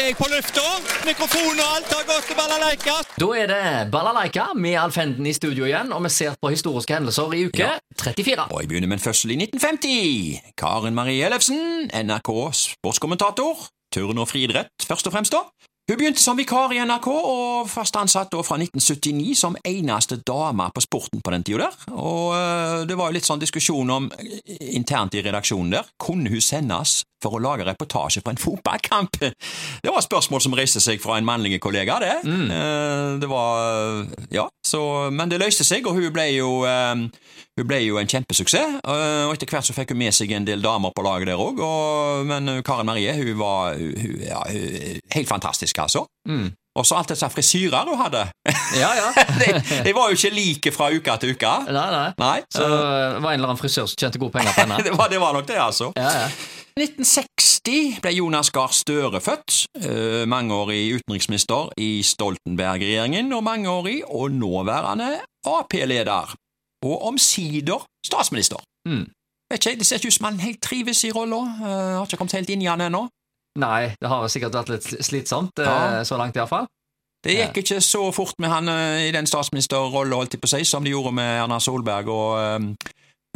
er jeg på lufta. Mikrofon og alt har gått til balalaika. Da er det Balalaika med Alf Henden i studio igjen, og vi ser på historiske hendelser i uke 34. Og jeg begynner med en fødsel i 1950. Karen Marie Ellefsen, NRK sportskommentator. Turn og friidrett, først og fremst, da. Hun begynte som vikar i NRK, og fast ansatt da fra 1979 som eneste dame på sporten på den tida der. Og øh, det var jo litt sånn diskusjon om øh, internt i redaksjonen der. Kunne hun sendes for å lage reportasje på en fotballkamp? Det var et spørsmål som reiste seg fra en mannlig kollega, det. Mm. Det var Ja, så Men det løste seg, og hun ble jo eh, hun ble jo en kjempesuksess, øh, og etter hvert så fikk hun med seg en del damer på laget der òg. Men Karen Marie hun var hun, ja, hun, helt fantastisk, altså. Og så alt disse frisyrer hun hadde. Ja, ja. de, de var jo ikke like fra uke til uke. Nei, nei. Nei, Så så det var en eller annen frisør som tjente gode penger på henne. det var, det var nok det, altså. Ja, ja. 1960 ble Jonas Gahr Støre født. Eh, mangeårig utenriksminister i Stoltenberg-regjeringen og mangeårig og nåværende Ap-leder. Og omsider statsminister. Mm. Vet ikke, Det ser ikke ut som han helt trives i rolla. Eh, har ikke kommet helt inn i han ennå. Nei, det har sikkert vært litt slitsomt, eh, Ja. så langt iallfall. Det gikk ikke så fort med han i den statsministerrollen, holdt jeg på å si, som det gjorde med Erna Solberg og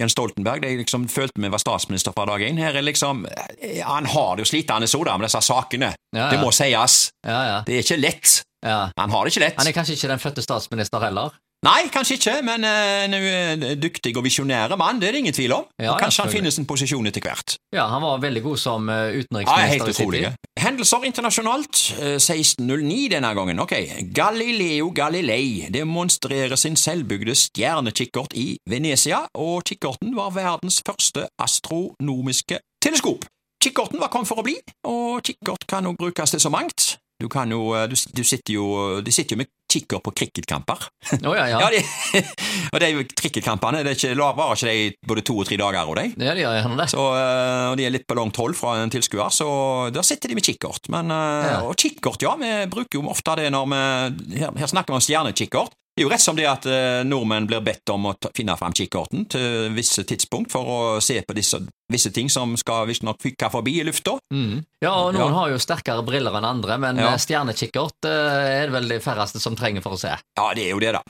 Jens Stoltenberg. Jeg liksom følte vi var statsminister fra dag én. Her er liksom eh, Han har det jo slitende så da med disse sakene. Ja, ja. Det må sies. Ja, ja. Det er ikke lett. ja. Han har det ikke lett. Han er kanskje ikke den fødte statsminister heller? Nei, kanskje ikke, men eh, en uh, dyktig og visjonær mann, det er det ingen tvil om. Og kanskje han finner sin posisjon etter hvert. Ja, han var veldig god som utenriksminister Ja, helt utrolig. Hendelser internasjonalt. eh, 1609 denne gangen. Ok. Galileo Galilei demonstrerer sin selvbygde stjernekikkert i Venezia, og kikkerten var verdens første astronomiske teleskop. Kikkerten var kommet for å bli, og kikkert kan også brukes til så mangt. Du kan jo, eh, du, du sitter jo, de sitter jo med kikker på cricketkamper. Oh, ja, ja. Ja, de, og de cricketkampene det ikke, varer ikke de både to og tre dager, og de. Ja, de gjør gjerne det. Så, øh, og de er litt på langt hold fra en tilskuer, så der sitter de med kikkert. Men, øh, Ja. Og kikkert, ja, vi bruker jo ofte det når vi Her, her snakker vi om stjernekikkert. Det er jo rett som det at øh, nordmenn blir bedt om å finne fram kikkerten til visse tidspunkt for å se på disse, visse ting som skal visstnok fyke forbi i lufta. Mm. Ja, og noen Ja. har jo sterkere briller enn andre, men Ja. eh, stjernekikkert eh, er det vel de færreste som trenger for å se. Ja, det er jo det, da.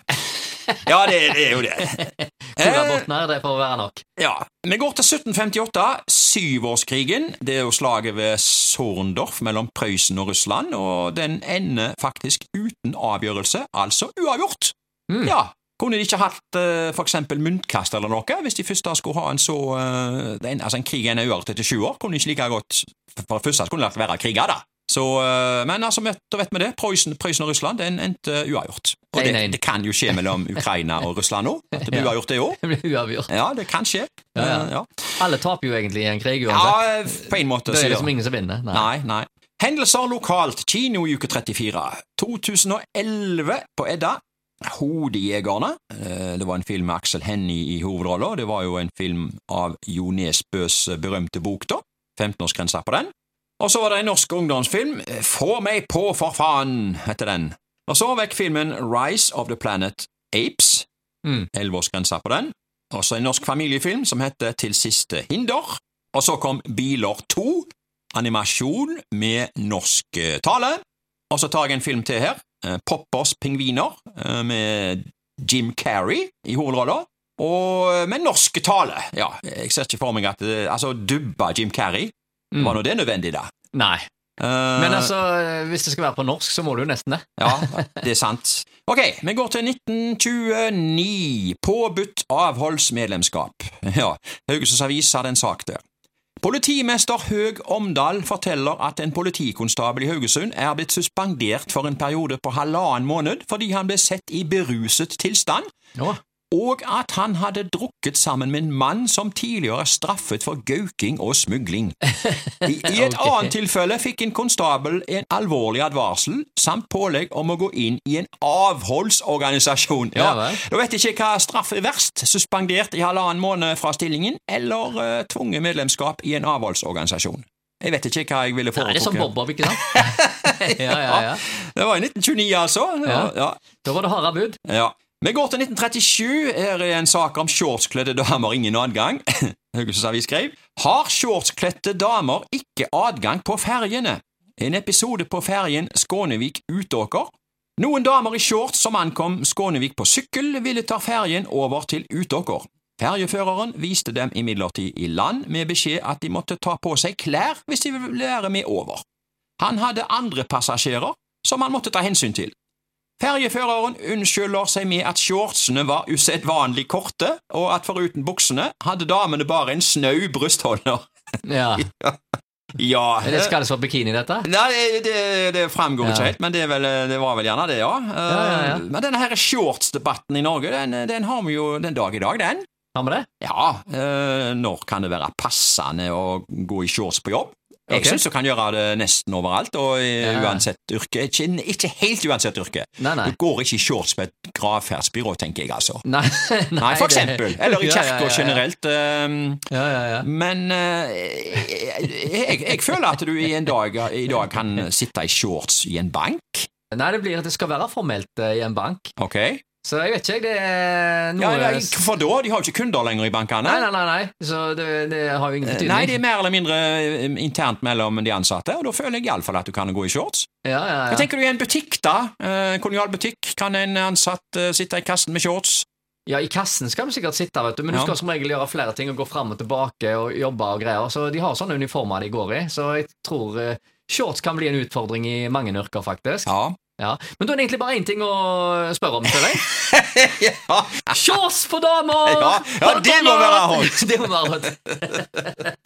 Ja, det, det er jo det. Tora Eh, Botner, det får være nok. Ja, Vi går til 1758, syvårskrigen. Det er jo slaget ved Sorndorf mellom Prøysen og Russland, og den ender faktisk uten avgjørelse, altså uavgjort. Mm. Ja, Kunne de ikke hatt uh, for eksempel muntkast eller noe, hvis de først skulle ha en så uh, en, Altså, en krig er uavgjort etter sju år, kunne de ikke like godt For det første skulle det være kriger, da. Så, uh, men altså, da vet vi det. Prøysen, Prøysen og Russland den endte uavgjort. Og det, det kan jo skje mellom Ukraina og Russland nå. At det blir Ja. uavgjort, det òg. Det blir uavgjort. Ja, det kan skje. Ja, ja. Eh. Alle taper jo egentlig i en krig uansett. Ja, på en måte. det er liksom ingen som vinner. Nei. Nei, nei. Hendelser lokalt. Kino i uke 34. 2011 på Edda. Hodejegerne. Eh, Det var en film med Aksel Hennie i hovedrollen. Det var jo en film av Jo Nesbøs berømte bok, da. 15-årsgrensa på den. Og så var det en norsk ungdomsfilm. Eh, Få meg på, for faen, heter den. Og så vekk filmen Rise of the Planet Apes. Mm. 11-årsgrensa på den. Og så en norsk familiefilm som heter Til siste hinder. Og så kom Biler 2, animasjon med norsk eh, tale. Og så tar jeg en film til her, Poppers pingviner, eh, med Jim Carrey i hovedrolla. Og eh, med norsk tale. Ja, jeg ser ikke for meg at eh, Altså, dubba Jim Carrey, Mm. var nå det nødvendig, da? Nei. Uh, Men altså, hvis det skal være på norsk, så må du jo nesten det. Ja, det er sant. Ok, vi går til 1929. Påbudt avholdsmedlemskap. Ja, Haugesunds Avis hadde en sak der. Politimester Høg Omdal forteller at en politikonstabel i Haugesund er blitt suspendert for en periode på halvannen måned fordi han ble sett i beruset tilstand, Å, og at han hadde drukket sammen med en mann som tidligere er straffet for gauking og smugling. I, et okay. annet tilfelle fikk en konstabel en alvorlig advarsel samt pålegg om å gå inn i en avholdsorganisasjon. Ja ja Da vet jeg ikke hva straff er verst, suspendert i halvannen måned fra stillingen, eller uh, tvunget medlemskap i en avholdsorganisasjon. Jeg vet ikke hva jeg ville foretrukket. det er som. Bob-Bob, ikke sant? ja, ja, ja. Det var i 1929, altså. Ja, Ja. ja. Da var det harde bud. Ja. Vi går til 1937. Her er en sak om shortskledde damer ingen adgang. Haugesunds Avis skrev Har shortskledte damer ikke adgang på ferjene? En episode på ferjen Skånevik–Utåker. Noen damer i shorts som ankom Skånevik på sykkel, ville ta ferjen over til Utåker. Ferjeføreren viste dem imidlertid i land med beskjed at de måtte ta på seg klær hvis de ville være med over. Han hadde andre passasjerer som han måtte ta hensyn til. Ferjeføreren unnskylder seg med at shortsene var usedvanlig korte, og at foruten buksene hadde damene bare en snau brystholder. Ja. Ja Er det kalles for bikini, dette? Nei, det, det, det framgår Ja. ikke helt, men det, vel, det var vel gjerne det, ja. ja, ja. ja. Men denne her shortsdebatten i Norge, den, den har vi jo den dag i dag, den. Har vi det? Ja, eh, når kan det være passende å gå i shorts på jobb? Jeg Ok. syns du kan gjøre det nesten overalt, og Ja. uansett yrke. Ikke, ikke helt uansett yrke. Nei, nei. Du går ikke i shorts på et gravferdsbyrå, tenker jeg, altså. Nei, Nei, for eksempel. Eller i kirka ja, ja. generelt. ehm, Ja, ja, ja. men eh, jeg, føler at du i en dag i dag kan sitte i shorts i en bank. Nei, det blir at det skal være formelt eh, i en bank. Ok? Så jeg vet ikke. Det er noe Ja, nei, Hvorfor da? De har jo ikke kunder lenger i bankene. Nei, nei, nei, nei. Så det, det har jo ingen betydning. Nei, det er mer eller mindre eh, internt mellom de ansatte, og da føler jeg iallfall at du kan gå i shorts. Ja, ja, ja. Hva tenker du i en butikk, da? Eh, kolonialbutikk, kan en ansatt eh, sitte i kassen med shorts? ja, i kassen skal du sikkert sitte, vet du, men du skal som regel gjøre flere ting og gå fram og tilbake og jobbe og greier. Så de har sånne uniformer de går i, så jeg tror eh, shorts kan bli en utfordring i mange yrker, faktisk. Ja. Ja. Men da er det egentlig bare én ting å spørre om, føler jeg. ja. Shorts for damer! Ja, ja, det må være hot. det må være hot.